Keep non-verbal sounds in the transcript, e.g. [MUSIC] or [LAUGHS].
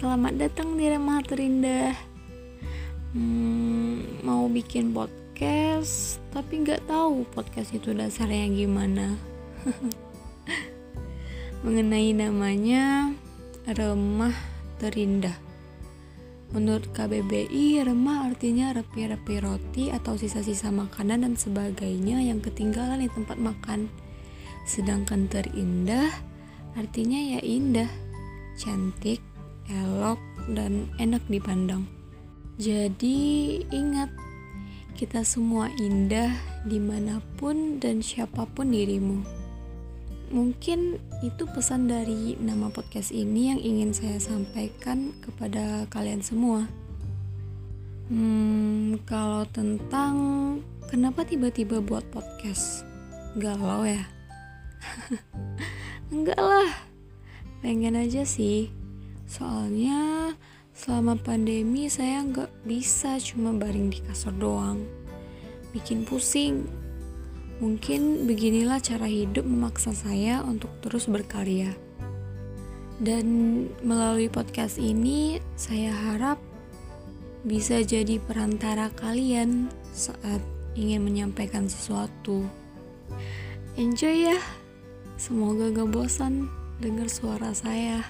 selamat datang di Remah Terindah hmm, Mau bikin podcast, tapi nggak tahu podcast itu dasarnya gimana. [LAUGHS] Mengenai namanya Remah Terindah Menurut KBBI, remah artinya repi-repi roti atau sisa-sisa makanan dan sebagainya yang ketinggalan di tempat makan. Sedangkan terindah artinya ya indah, cantik, elok, dan enak dipandang. Jadi ingat, kita semua indah di mana pun dan siapa pun dirimu. Mungkin itu pesan dari nama podcast ini yang ingin saya sampaikan kepada kalian semua. Hmm, kalau tentang kenapa tiba-tiba buat podcast, galau ya? [LAUGHS] Enggak lah, pengen aja sih. Soalnya selama pandemi saya nggak bisa cuma baring di kasur doang. Bikin pusing. Mungkin beginilah cara hidup memaksa saya untuk terus berkarya. Dan melalui podcast ini saya harap bisa jadi perantara kalian saat ingin menyampaikan sesuatu. Enjoy ya. Semoga gak bosan dengar suara saya.